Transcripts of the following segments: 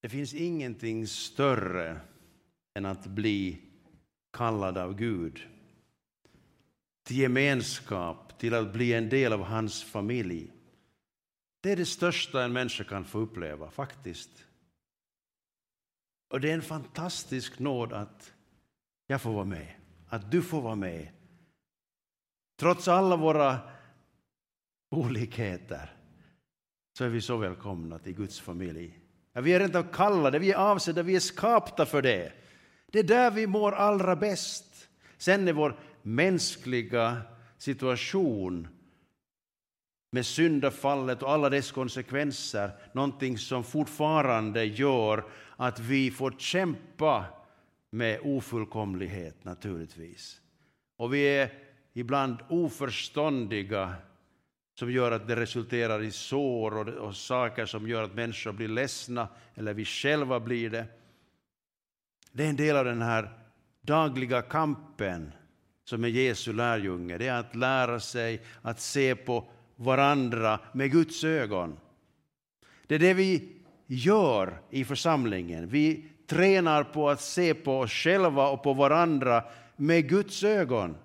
Det finns ingenting större än att bli kallad av Gud till gemenskap, till att bli en del av hans familj. Det är det största en människa kan få uppleva, faktiskt. Och det är en fantastisk nåd att jag får vara med, att du får vara med. Trots alla våra olikheter så är vi så välkomna till Guds familj. Ja, vi är inte kallade, vi är avsedda, vi är skapta för det. Det är där vi mår allra bäst. Sen är vår mänskliga situation med syndafallet och alla dess konsekvenser någonting som fortfarande gör att vi får kämpa med ofullkomlighet naturligtvis. Och vi är ibland oförståndiga som gör att det resulterar i sår och, och saker som gör att människor blir ledsna eller vi själva blir det. Det är en del av den här dagliga kampen som är Jesu lärjunge. Det är att lära sig att se på varandra med Guds ögon. Det är det vi gör i församlingen. Vi tränar på att se på oss själva och på varandra med Guds ögon.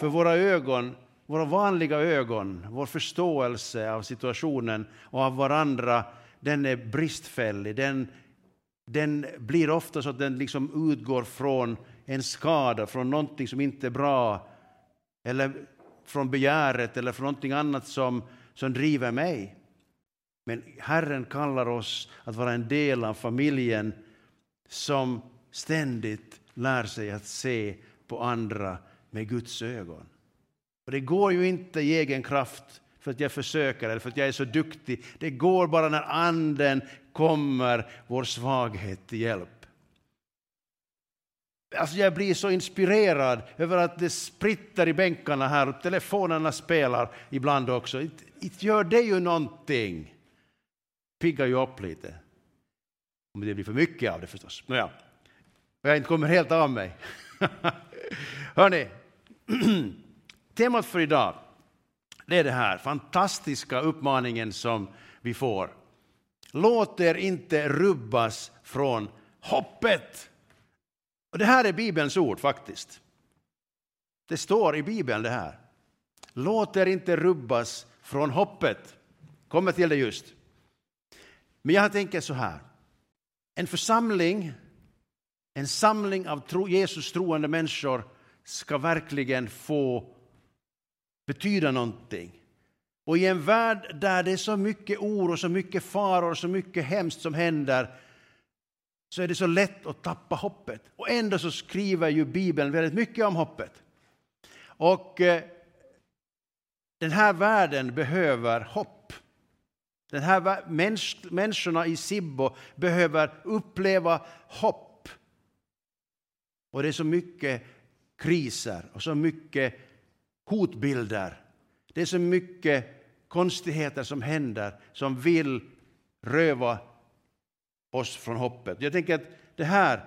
För våra ögon, våra vanliga ögon, vår förståelse av situationen och av varandra, den är bristfällig. Den, den blir ofta så att den liksom utgår från en skada, från någonting som inte är bra, eller från begäret eller från någonting annat som, som driver mig. Men Herren kallar oss att vara en del av familjen som ständigt lär sig att se på andra med Guds ögon. Och det går ju inte i egen kraft för att jag försöker eller för att jag är så duktig. Det går bara när Anden kommer vår svaghet till hjälp. Alltså jag blir så inspirerad över att det spritter i bänkarna här och telefonerna spelar ibland också. Inte gör det ju någonting. Piggar ju upp lite. Om det blir för mycket av det förstås. Nåja, jag inte kommer helt av mig. Hörni, temat för idag det är den här fantastiska uppmaningen som vi får. Låt er inte rubbas från hoppet. Och det här är Bibelns ord faktiskt. Det står i Bibeln det här. Låt er inte rubbas från hoppet. Kommer till det just. Men jag tänker så här. En församling, en samling av tro, Jesus troende människor ska verkligen få betyda någonting. Och i en värld där det är så mycket oro, så mycket faror, så mycket hemskt som händer så är det så lätt att tappa hoppet. Och ändå så skriver ju Bibeln väldigt mycket om hoppet. Och eh, den här världen behöver hopp. Den här mäns människorna i Sibbo behöver uppleva hopp. Och det är så mycket kriser och så mycket hotbilder. Det är så mycket konstigheter som händer som vill röva oss från hoppet. Jag tänker att det här,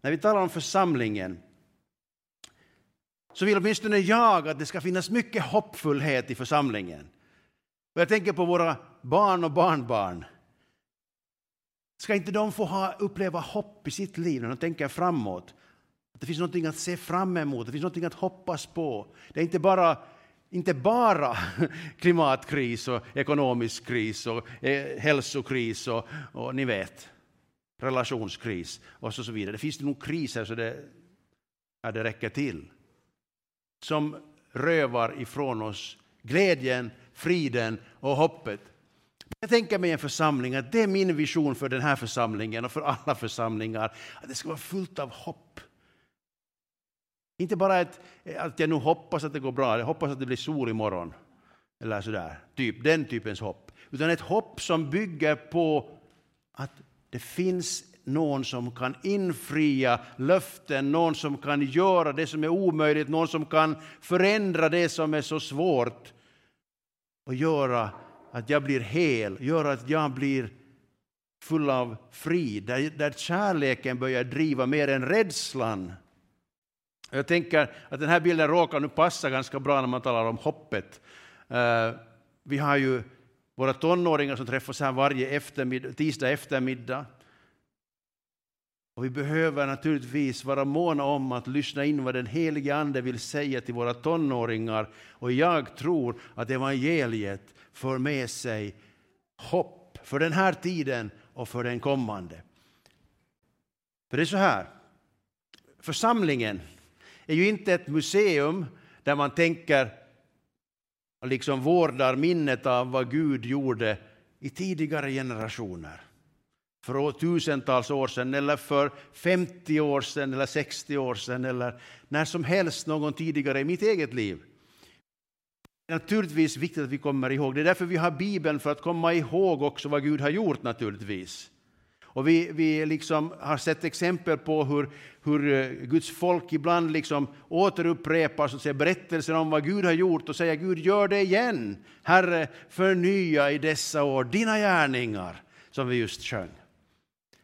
när vi talar om församlingen, så vill åtminstone jag att det ska finnas mycket hoppfullhet i församlingen. Och jag tänker på våra barn och barnbarn. Ska inte de få ha, uppleva hopp i sitt liv när de tänker framåt? Att det finns något att se fram emot, det finns något att hoppas på. Det är inte bara, inte bara klimatkris och ekonomisk kris och eh, hälsokris och, och ni vet relationskris och så vidare. Det finns nog kriser så det, ja, det räcker till. Som rövar ifrån oss glädjen, friden och hoppet. Jag tänker mig en församling, att det är min vision för den här församlingen och för alla församlingar, att det ska vara fullt av hopp. Inte bara ett, att jag nu hoppas att det går bra, jag hoppas att det blir sol imorgon, eller sådär, typ, den typens hopp. Utan ett hopp som bygger på att det finns någon som kan infria löften, någon som kan göra det som är omöjligt, någon som kan förändra det som är så svårt och göra att jag blir hel, göra att jag blir full av frid, där, där kärleken börjar driva mer än rädslan. Jag tänker att den här bilden råkar nu passa ganska bra när man talar om hoppet. Eh, vi har ju våra tonåringar som träffas här varje eftermiddag, tisdag eftermiddag. Och vi behöver naturligtvis vara måna om att lyssna in vad den helige Ande vill säga till våra tonåringar. Och jag tror att evangeliet för med sig hopp för den här tiden och för den kommande. För det är så här, församlingen är ju inte ett museum där man tänker liksom vårdar minnet av vad Gud gjorde i tidigare generationer. För tusentals år sedan, eller för 50 år sedan, eller 60 år sedan, eller när som helst någon tidigare i mitt eget liv. Det är naturligtvis viktigt att vi kommer ihåg. Det är därför vi har Bibeln, för att komma ihåg också vad Gud har gjort naturligtvis. Och vi, vi liksom har sett exempel på hur, hur eh, Guds folk ibland liksom återupprepar så att säga, berättelser om vad Gud har gjort och säger Gud gör det igen. Herre, förnya i dessa år dina gärningar, som vi just sjöng.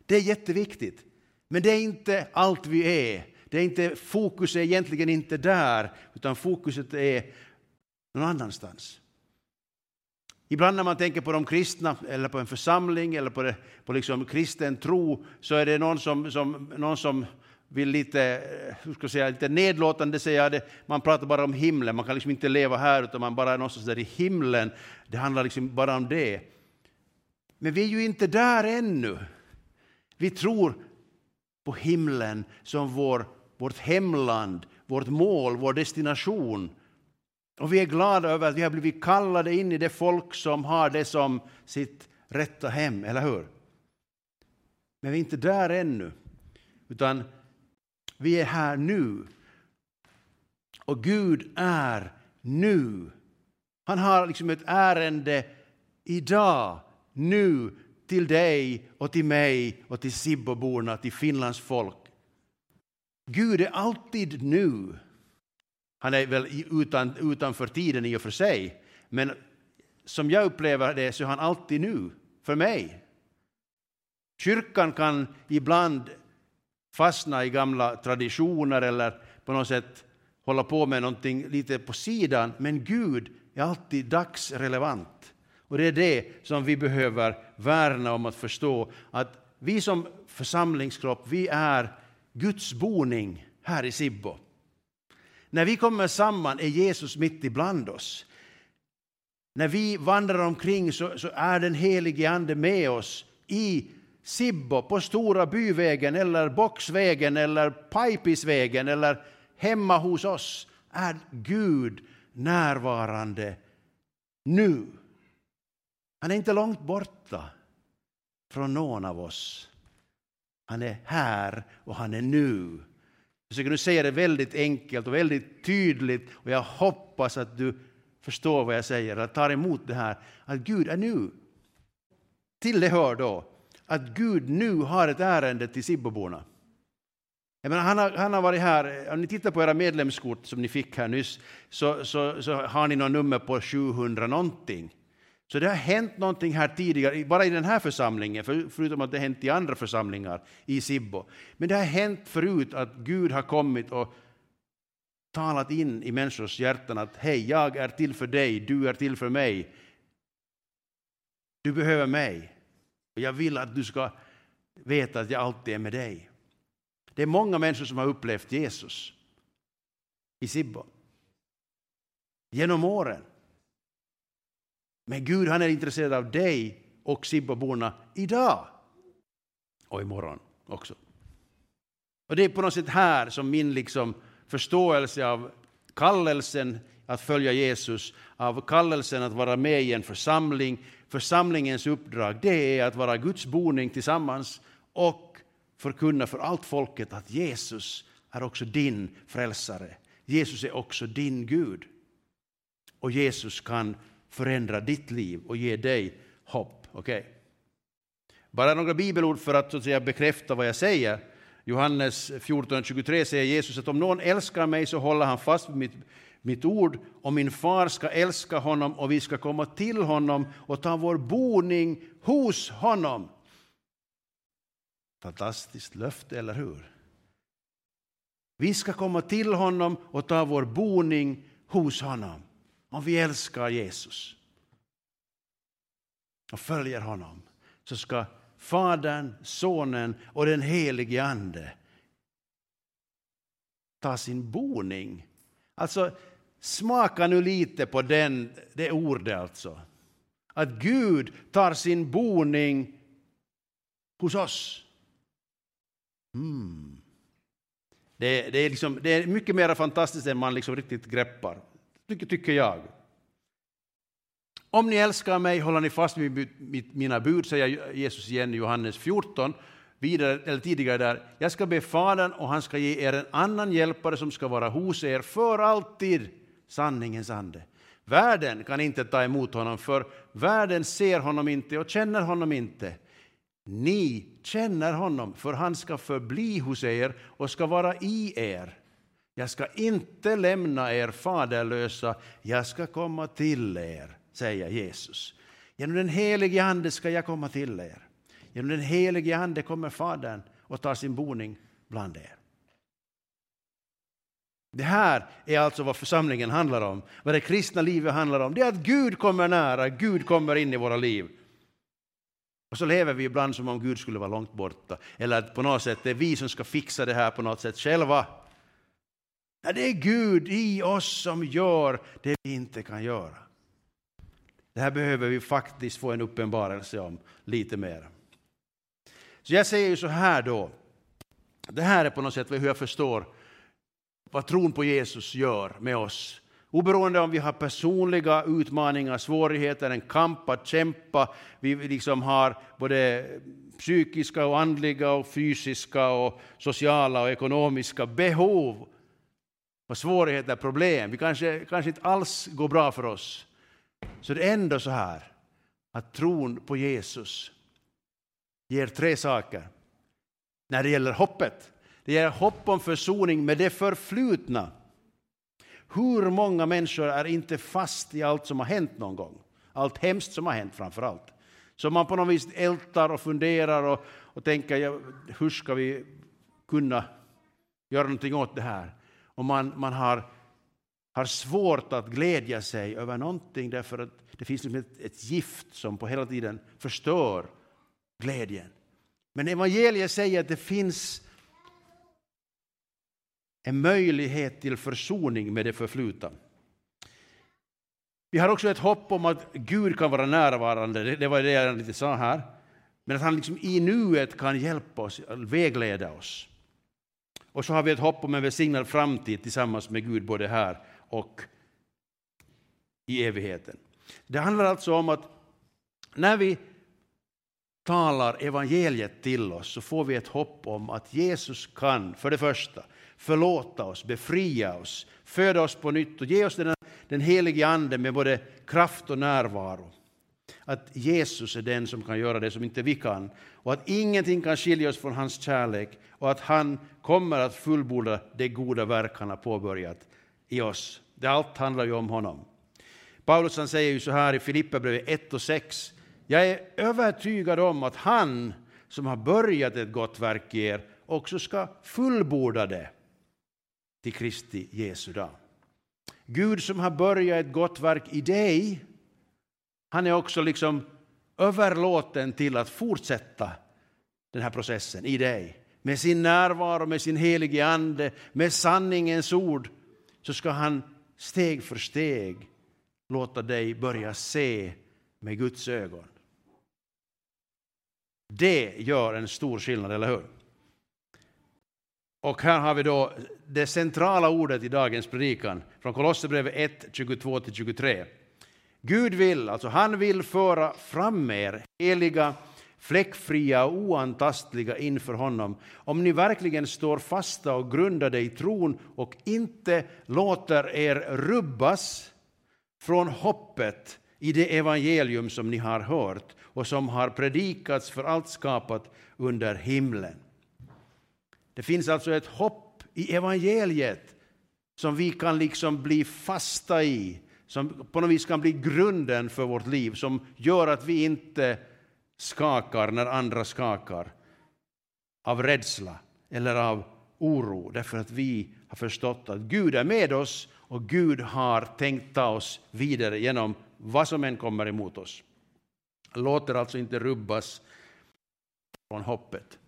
Det är jätteviktigt. Men det är inte allt vi är. Det är inte, fokus är egentligen inte där, utan fokuset är någon annanstans. Ibland när man tänker på de kristna, eller på en församling, eller på, det, på liksom kristen tro, så är det någon som, som, någon som vill lite, eh, hur ska jag säga, lite nedlåtande säga det. Man pratar bara om himlen, man kan liksom inte leva här, utan man bara är någonstans där i himlen. Det handlar liksom bara om det. Men vi är ju inte där ännu. Vi tror på himlen som vår, vårt hemland, vårt mål, vår destination. Och vi är glada över att vi har blivit kallade in i det folk som har det som sitt rätta hem, eller hur? Men vi är inte där ännu, utan vi är här nu. Och Gud är nu. Han har liksom ett ärende idag, nu, till dig och till mig och till Sibboborna, till Finlands folk. Gud är alltid nu. Han är väl utan, utanför tiden i och för sig, men som jag upplever det så är han alltid nu, för mig. Kyrkan kan ibland fastna i gamla traditioner eller på något sätt hålla på med någonting lite på sidan, men Gud är alltid dagsrelevant. Och det är det som vi behöver värna om att förstå, att vi som församlingskropp, vi är Guds boning här i Sibbo. När vi kommer samman är Jesus mitt ibland oss. När vi vandrar omkring så, så är den helige Ande med oss i Sibbo, på Stora byvägen eller Boxvägen eller Pajpisvägen eller hemma hos oss är Gud närvarande nu. Han är inte långt borta från någon av oss. Han är här och han är nu. Jag försöker nu säga det väldigt enkelt och väldigt tydligt och jag hoppas att du förstår vad jag säger, och tar emot det här, att Gud är nu. Till det hör då att Gud nu har ett ärende till Sibboborna. han, har, han har varit här, om ni tittar på era medlemskort som ni fick här nyss, så, så, så har ni något nummer på 700 någonting. Så det har hänt någonting här tidigare, bara i den här församlingen, förutom att det har hänt i andra församlingar i Sibbo. Men det har hänt förut att Gud har kommit och talat in i människors hjärtan att hej, jag är till för dig, du är till för mig. Du behöver mig. Och jag vill att du ska veta att jag alltid är med dig. Det är många människor som har upplevt Jesus i Sibbo. Genom åren. Men Gud han är intresserad av dig och Sibbaborna idag och imorgon också. Och det är på något sätt här som min liksom förståelse av kallelsen att följa Jesus, av kallelsen att vara med i en församling, församlingens uppdrag, det är att vara Guds boning tillsammans och förkunna för allt folket att Jesus är också din frälsare. Jesus är också din Gud. Och Jesus kan förändra ditt liv och ge dig hopp. Okay? Bara några bibelord för att, så att säga, bekräfta vad jag säger. Johannes 14.23 säger Jesus att om någon älskar mig så håller han fast vid mitt, mitt ord och min far ska älska honom och vi ska komma till honom och ta vår boning hos honom. Fantastiskt löfte, eller hur? Vi ska komma till honom och ta vår boning hos honom om vi älskar Jesus. och följer honom så ska Fadern, Sonen och den helige Ande ta sin boning. Alltså, smaka nu lite på den, det ordet alltså. Att Gud tar sin boning hos oss. Mm. Det, det, är liksom, det är mycket mer fantastiskt än man liksom riktigt greppar, tycker, tycker jag. Om ni älskar mig håller ni fast vid mina bud, säger Jesus igen i Johannes 14. Vidare, eller tidigare där, jag ska be Fadern och han ska ge er en annan hjälpare som ska vara hos er för alltid, sanningens ande. Världen kan inte ta emot honom, för världen ser honom inte och känner honom inte. Ni känner honom, för han ska förbli hos er och ska vara i er. Jag ska inte lämna er faderlösa, jag ska komma till er, säger Jesus. Genom den helige Ande ska jag komma till er. Genom den helige Ande kommer Fadern och tar sin boning bland er. Det här är alltså vad församlingen handlar om, vad det kristna livet handlar om. Det är att Gud kommer nära, Gud kommer in i våra liv. Och så lever vi ibland som om Gud skulle vara långt borta, eller att på något sätt det är vi som ska fixa det här på något sätt själva. Ja, det är Gud i oss som gör det vi inte kan göra. Det här behöver vi faktiskt få en uppenbarelse om lite mer. Så jag säger ju så här då, det här är på något sätt hur jag förstår vad tron på Jesus gör med oss. Oberoende om vi har personliga utmaningar, svårigheter, en kamp att kämpa, vi liksom har både psykiska och andliga och fysiska och sociala och ekonomiska behov och svårigheter, problem. Vi kanske, kanske inte alls går bra för oss. Så det är ändå så här att tron på Jesus ger tre saker när det gäller hoppet. Det ger hopp om försoning med det förflutna. Hur många människor är inte fast i allt som har hänt någon gång? Allt hemskt som har hänt framför allt. Så man på något vis ältar och funderar och, och tänker ja, hur ska vi kunna göra någonting åt det här? Och man, man har, har svårt att glädja sig över någonting därför att det finns liksom ett, ett gift som på hela tiden förstör glädjen. Men evangeliet säger att det finns en möjlighet till försoning med det förflutna. Vi har också ett hopp om att Gud kan vara närvarande, det var det jag lite sa här. Men att han liksom i nuet kan hjälpa oss, vägleda oss. Och så har vi ett hopp om en välsignad framtid tillsammans med Gud både här och i evigheten. Det handlar alltså om att när vi talar evangeliet till oss så får vi ett hopp om att Jesus kan, för det första, förlåta oss, befria oss, föda oss på nytt och ge oss den, den helige Ande med både kraft och närvaro. Att Jesus är den som kan göra det som inte vi kan och att ingenting kan skilja oss från hans kärlek och att han kommer att fullborda det goda verk han har påbörjat i oss. Det allt handlar ju om honom. Paulus han säger ju så här i Filipperbrevet 1 och 6. Jag är övertygad om att han som har börjat ett gott verk i er också ska fullborda det till Kristi Jesu dag. Gud som har börjat ett gott verk i dig, han är också liksom överlåten till att fortsätta den här processen i dig. Med sin närvaro, med sin helige Ande, med sanningens ord så ska han steg för steg låta dig börja se med Guds ögon. Det gör en stor skillnad, eller hur? Och här har vi då det centrala ordet i dagens predikan från Kolosserbrevet 1, 22-23. Gud vill, alltså han vill föra fram er heliga, fläckfria och oantastliga inför honom om ni verkligen står fasta och grundade i tron och inte låter er rubbas från hoppet i det evangelium som ni har hört och som har predikats för allt skapat under himlen. Det finns alltså ett hopp i evangeliet som vi kan liksom bli fasta i, som på något vis kan bli grunden för vårt liv, som gör att vi inte skakar när andra skakar av rädsla eller av oro, därför att vi har förstått att Gud är med oss och Gud har tänkt ta oss vidare genom vad som än kommer emot oss. låter alltså inte rubbas från hoppet.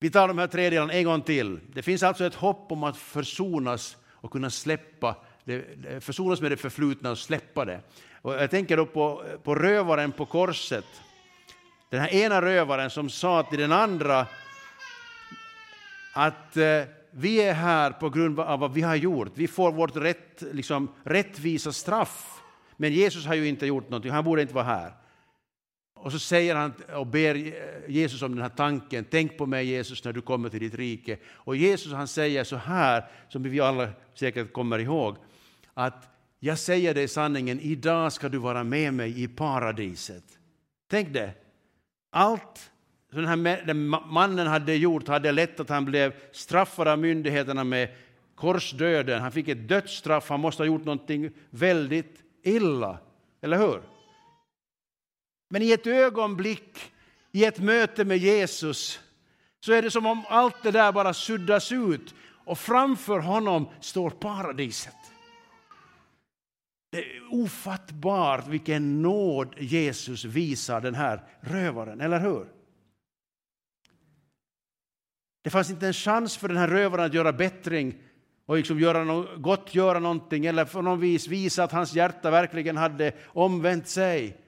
Vi tar de här tre delarna en gång till. Det finns alltså ett hopp om att försonas och kunna släppa det, försonas med det förflutna och släppa det. Och jag tänker då på, på rövaren på korset. Den här ena rövaren som sa till den andra att eh, vi är här på grund av vad vi har gjort. Vi får vårt rätt, liksom, rättvisa straff. Men Jesus har ju inte gjort någonting, han borde inte vara här. Och så säger han och ber Jesus om den här tanken, tänk på mig Jesus när du kommer till ditt rike. Och Jesus han säger så här, som vi alla säkert kommer ihåg, att jag säger dig sanningen, idag ska du vara med mig i paradiset. Tänk det. Allt som den här mannen hade gjort hade lett att han blev straffad av myndigheterna med korsdöden. Han fick ett dödsstraff, han måste ha gjort någonting väldigt illa. Eller hur? Men i ett ögonblick, i ett möte med Jesus, så är det som om allt det där bara suddas ut och framför honom står paradiset. Det är ofattbart vilken nåd Jesus visar den här rövaren, eller hur? Det fanns inte en chans för den här rövaren att göra bättring och liksom göra no gott göra någonting eller på något vis visa att hans hjärta verkligen hade omvänt sig.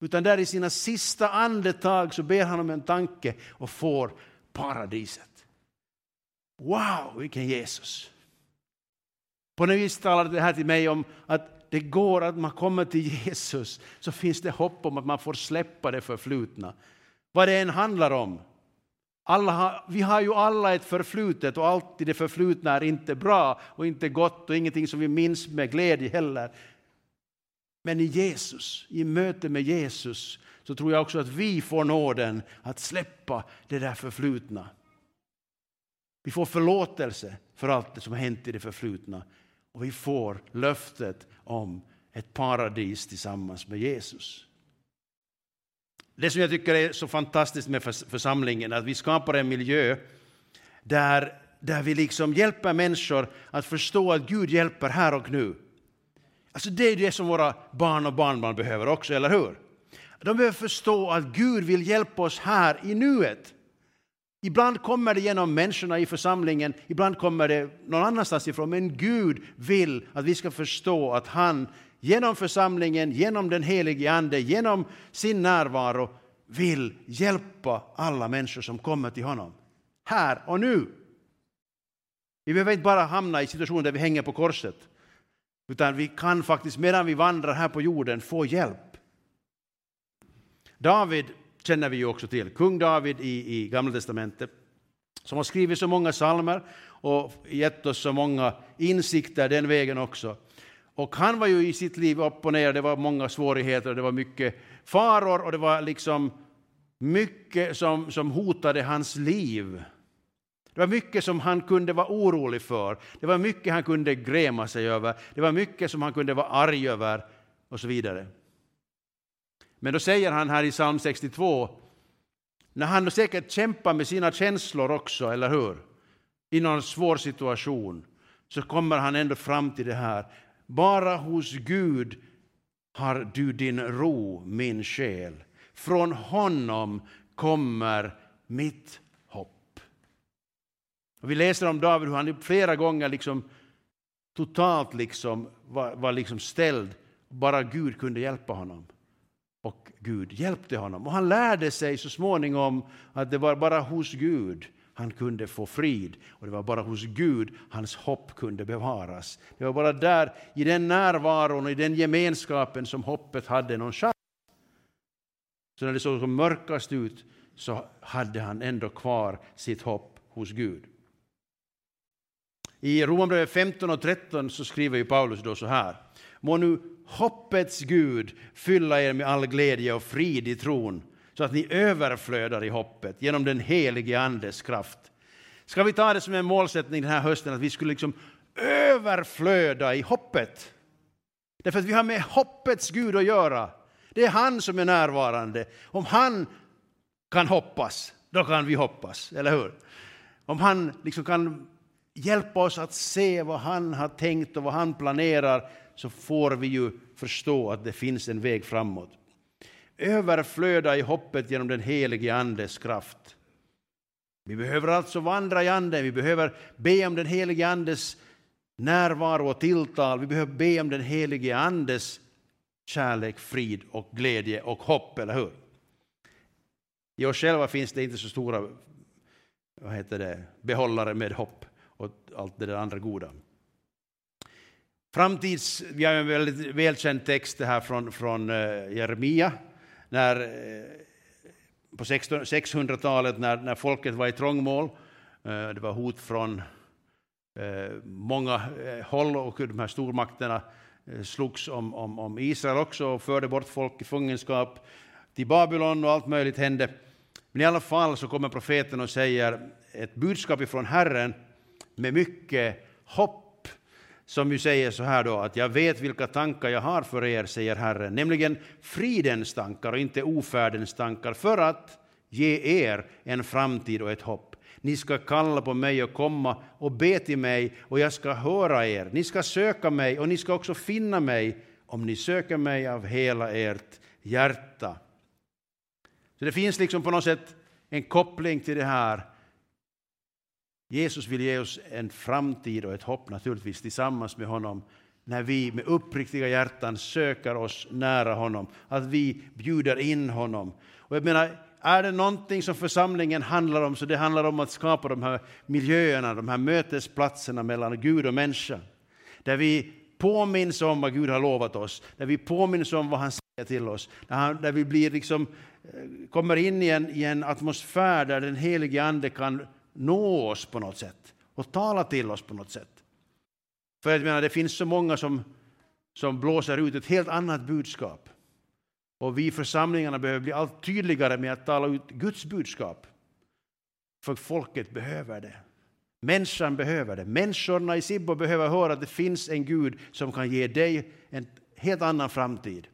Utan där i sina sista andetag så ber han om en tanke och får paradiset. Wow, vilken Jesus! På något vis talade det här till mig om att det går att man kommer till Jesus så finns det hopp om att man får släppa det förflutna. Vad det än handlar om. Alla har, vi har ju alla ett förflutet och alltid det förflutna är inte bra och inte gott och ingenting som vi minns med glädje heller. Men i Jesus, i möte med Jesus, så tror jag också att vi får nåden att släppa det där förflutna. Vi får förlåtelse för allt det som hänt i det förflutna och vi får löftet om ett paradis tillsammans med Jesus. Det som jag tycker är så fantastiskt med församlingen är att vi skapar en miljö där, där vi liksom hjälper människor att förstå att Gud hjälper här och nu. Alltså det är det som våra barn och barnbarn behöver också, eller hur? De behöver förstå att Gud vill hjälpa oss här i nuet. Ibland kommer det genom människorna i församlingen, ibland kommer det någon annanstans ifrån, men Gud vill att vi ska förstå att han genom församlingen, genom den helige Ande, genom sin närvaro vill hjälpa alla människor som kommer till honom. Här och nu. Vi behöver inte bara hamna i situationer där vi hänger på korset, utan vi kan faktiskt medan vi vandrar här på jorden få hjälp. David känner vi ju också till, kung David i, i Gamla testamentet, som har skrivit så många psalmer och gett oss så många insikter den vägen också. Och han var ju i sitt liv upp och ner, det var många svårigheter, det var mycket faror och det var liksom mycket som, som hotade hans liv. Det var mycket som han kunde vara orolig för, det var mycket han kunde gräma sig över, det var mycket som han kunde vara arg över och så vidare. Men då säger han här i psalm 62, när han säkert kämpar med sina känslor också, eller hur? I någon svår situation, så kommer han ändå fram till det här. Bara hos Gud har du din ro, min själ. Från honom kommer mitt hopp. Och vi läser om David hur han flera gånger liksom totalt liksom var, var liksom ställd. Bara Gud kunde hjälpa honom. Och Gud hjälpte honom. Och han lärde sig så småningom att det var bara hos Gud han kunde få frid. Och det var bara hos Gud hans hopp kunde bevaras. Det var bara där, i den närvaron och i den gemenskapen som hoppet hade någon chans. Så när det såg som mörkast ut så hade han ändå kvar sitt hopp hos Gud. I Romarbrevet 15 och 13 så skriver ju Paulus då så här. Må nu hoppets Gud fylla er med all glädje och frid i tron så att ni överflödar i hoppet genom den helige Andes kraft. Ska vi ta det som en målsättning den här hösten att vi skulle liksom överflöda i hoppet? Därför att vi har med hoppets Gud att göra. Det är han som är närvarande. Om han kan hoppas, då kan vi hoppas, eller hur? Om han liksom kan hjälpa oss att se vad han har tänkt och vad han planerar så får vi ju förstå att det finns en väg framåt. Överflöda i hoppet genom den helige Andes kraft. Vi behöver alltså vandra i Anden, vi behöver be om den helige Andes närvaro och tilltal. Vi behöver be om den helige Andes kärlek, frid och glädje och hopp, eller hur? I oss själva finns det inte så stora vad heter det, behållare med hopp och allt det där andra goda. Framtids, vi har en väldigt välkänd text här från, från eh, Jeremia, när, eh, på 600-talet när, när folket var i trångmål. Eh, det var hot från många håll och de här stormakterna slogs om, om, om Israel också och förde bort folk i fångenskap till Babylon och allt möjligt hände. Men i alla fall så kommer profeten och säger ett budskap ifrån Herren med mycket hopp som ju säger så här då att jag vet vilka tankar jag har för er, säger Herren, nämligen fridens tankar och inte ofärdens tankar för att ge er en framtid och ett hopp. Ni ska kalla på mig och komma och be till mig och jag ska höra er. Ni ska söka mig och ni ska också finna mig om ni söker mig av hela ert hjärta. Så det finns liksom på något sätt en koppling till det här. Jesus vill ge oss en framtid och ett hopp naturligtvis tillsammans med honom när vi med uppriktiga hjärtan söker oss nära honom, att vi bjuder in honom. Och jag menar, är det någonting som församlingen handlar om så det handlar om att skapa de här miljöerna, de här mötesplatserna mellan Gud och människa. Där vi påminns om vad Gud har lovat oss, där vi påminns om vad han säger till oss, där, han, där vi blir liksom, eh, kommer in i en, i en atmosfär där den helige Ande kan nå oss på något sätt och tala till oss på något sätt. För jag menar, det finns så många som, som blåser ut ett helt annat budskap. Och vi församlingarna behöver bli allt tydligare med att tala ut Guds budskap. För folket behöver det. Människan behöver det. Människorna i Sibbo behöver höra att det finns en Gud som kan ge dig en helt annan framtid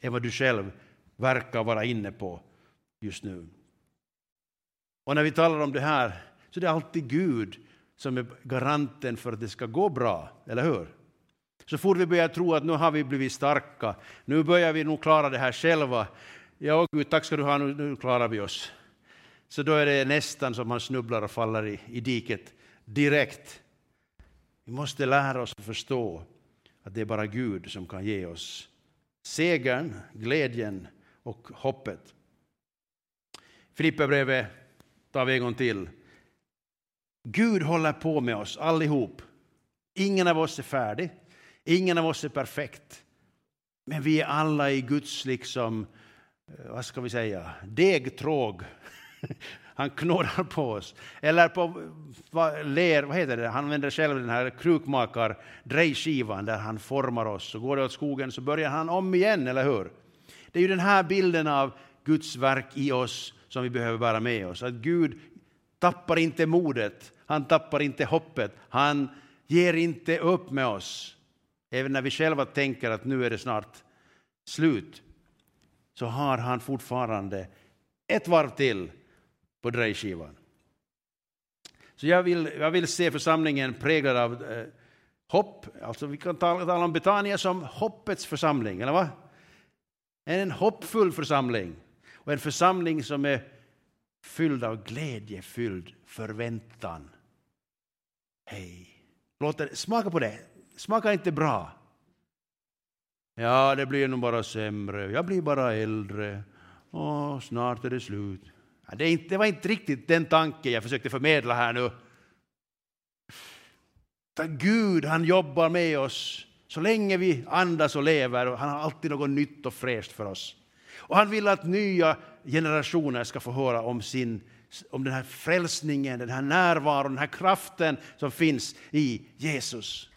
än vad du själv verkar vara inne på just nu. Och när vi talar om det här så är det alltid Gud som är garanten för att det ska gå bra, eller hur? Så fort vi börjar tro att nu har vi blivit starka, nu börjar vi nog klara det här själva. Ja, Gud, tack ska du ha, nu, nu klarar vi oss. Så då är det nästan som man snubblar och faller i, i diket direkt. Vi måste lära oss att förstå att det är bara Gud som kan ge oss segern, glädjen och hoppet. Filipperbrevet tar vi en gång till. Gud håller på med oss allihop. Ingen av oss är färdig. Ingen av oss är perfekt. Men vi är alla i Guds, liksom, eh, vad ska vi säga, degtråg. Han knådar på oss. Eller på vad, ler, vad heter det, han använder själv den här krukmakar drejskivan där han formar oss. Så går det åt skogen så börjar han om igen, eller hur? Det är ju den här bilden av Guds verk i oss som vi behöver bära med oss. Att Gud tappar inte modet, han tappar inte hoppet, han ger inte upp med oss. Även när vi själva tänker att nu är det snart slut, så har han fortfarande ett varv till på drejskivan. Så jag vill, jag vill se församlingen präglad av eh, hopp. Alltså vi kan tala, tala om Betania som hoppets församling, eller vad? En hoppfull församling och en församling som är fylld av glädje, fylld förväntan. Hej. Låt smaka på det. Smakar inte bra. Ja, det blir nog bara sämre. Jag blir bara äldre. Åh, snart är det slut. Ja, det, inte, det var inte riktigt den tanken jag försökte förmedla här nu. Gud, han jobbar med oss så länge vi andas och lever. Och han har alltid något nytt och fräscht för oss. Och han vill att nya generationer ska få höra om, sin, om den här frälsningen, den här närvaron, den här kraften som finns i Jesus.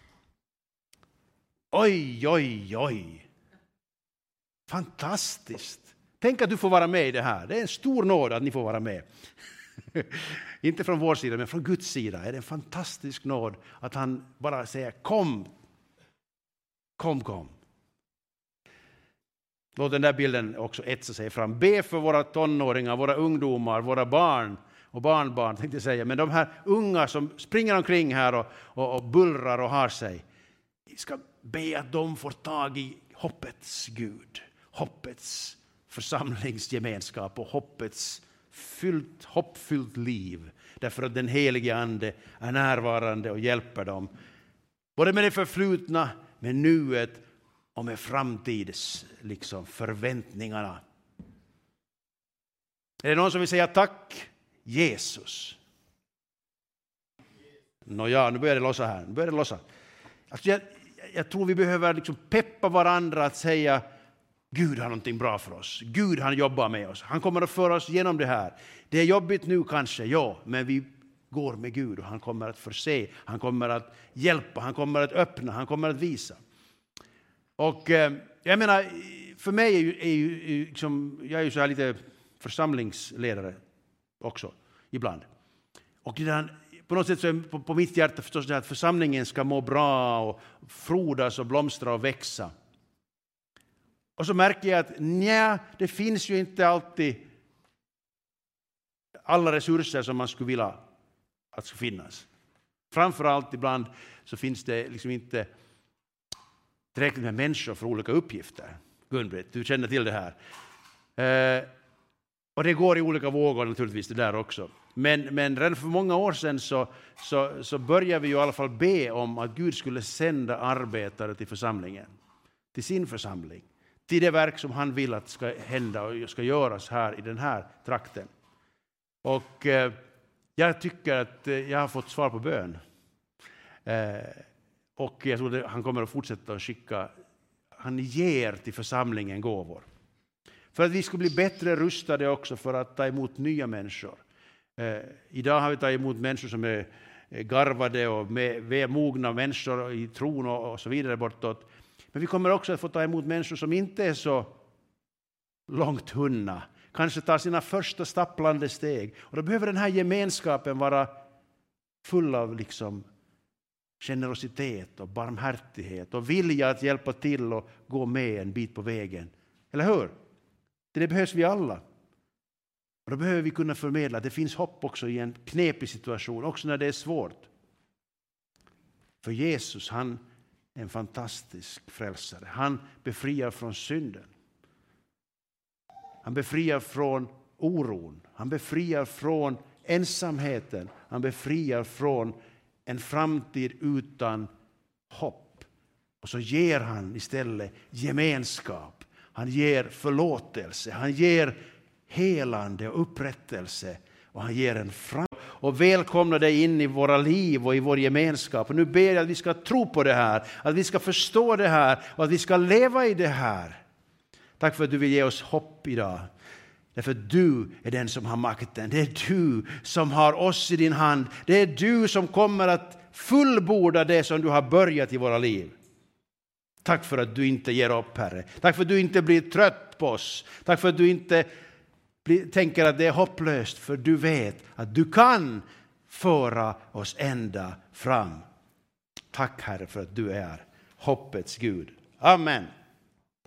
Oj, oj, oj. Fantastiskt. Tänk att du får vara med i det här. Det är en stor nåd att ni får vara med. Inte från vår sida, men från Guds sida är det en fantastisk nåd att han bara säger kom, kom, kom. Låt den där bilden också etsa sig fram. Be för våra tonåringar, våra ungdomar, våra barn och barnbarn, tänkte jag säga. Men de här unga som springer omkring här och, och, och bullrar och har sig. Vi ska be att de får tag i hoppets Gud, hoppets församlingsgemenskap och hoppets fyllt, hoppfyllt liv. Därför att den helige Ande är närvarande och hjälper dem. Både med det förflutna, med nuet och med framtids liksom, förväntningarna. Är det någon som vill säga tack Jesus? Nåja, nu börjar det lossa här. Nu börjar det lossa. Alltså jag, jag tror vi behöver liksom peppa varandra att säga Gud har någonting bra för oss. Gud han jobbar med oss. Han kommer att föra oss genom det här. Det är jobbigt nu kanske, ja, men vi går med Gud och han kommer att förse, han kommer att hjälpa, han kommer att öppna, han kommer att visa. Och eh, jag menar, för mig är ju, är ju liksom, jag är ju så här lite församlingsledare också ibland. Och där, på något sätt så är på, på mitt hjärta förstås det att församlingen ska må bra och frodas och blomstra och växa. Och så märker jag att nja, det finns ju inte alltid alla resurser som man skulle vilja att ska finnas. Framförallt ibland så finns det liksom inte tillräckligt med människor för olika uppgifter. gun du känner till det här. Eh, och det går i olika vågor naturligtvis det där också. Men, men redan för många år sedan så, så, så började vi i alla fall be om att Gud skulle sända arbetare till församlingen, till sin församling, till det verk som han vill att ska hända och ska göras här i den här trakten. Och eh, jag tycker att eh, jag har fått svar på bön. Eh, och jag tror att han kommer att fortsätta att skicka, han ger till församlingen gåvor. För att vi ska bli bättre rustade också för att ta emot nya människor. Eh, idag har vi tagit emot människor som är garvade och med, mogna människor i tron och, och så vidare bortåt. Men vi kommer också att få ta emot människor som inte är så långt hunna, kanske tar sina första stapplande steg. Och då behöver den här gemenskapen vara full av liksom generositet och barmhärtighet och vilja att hjälpa till och gå med en bit på vägen. Eller hur? Det behövs vi alla. Och då behöver vi kunna förmedla att det finns hopp också i en knepig situation, också när det är svårt. För Jesus, han är en fantastisk frälsare. Han befriar från synden. Han befriar från oron. Han befriar från ensamheten. Han befriar från en framtid utan hopp. Och så ger han istället gemenskap. Han ger förlåtelse. Han ger helande och upprättelse. Och han ger en framtid. och välkomnar dig in i våra liv och i vår gemenskap. Och nu ber jag att vi ska tro på det här, att vi ska förstå det här och att vi ska leva i det här. Tack för att du vill ge oss hopp idag. Därför du är den som har makten. Det är du som har oss i din hand. Det är du som kommer att fullborda det som du har börjat i våra liv. Tack för att du inte ger upp, Herre. Tack för att du inte blir trött på oss. Tack för att du inte tänker att det är hopplöst, för du vet att du kan föra oss ända fram. Tack, Herre, för att du är hoppets Gud. Amen.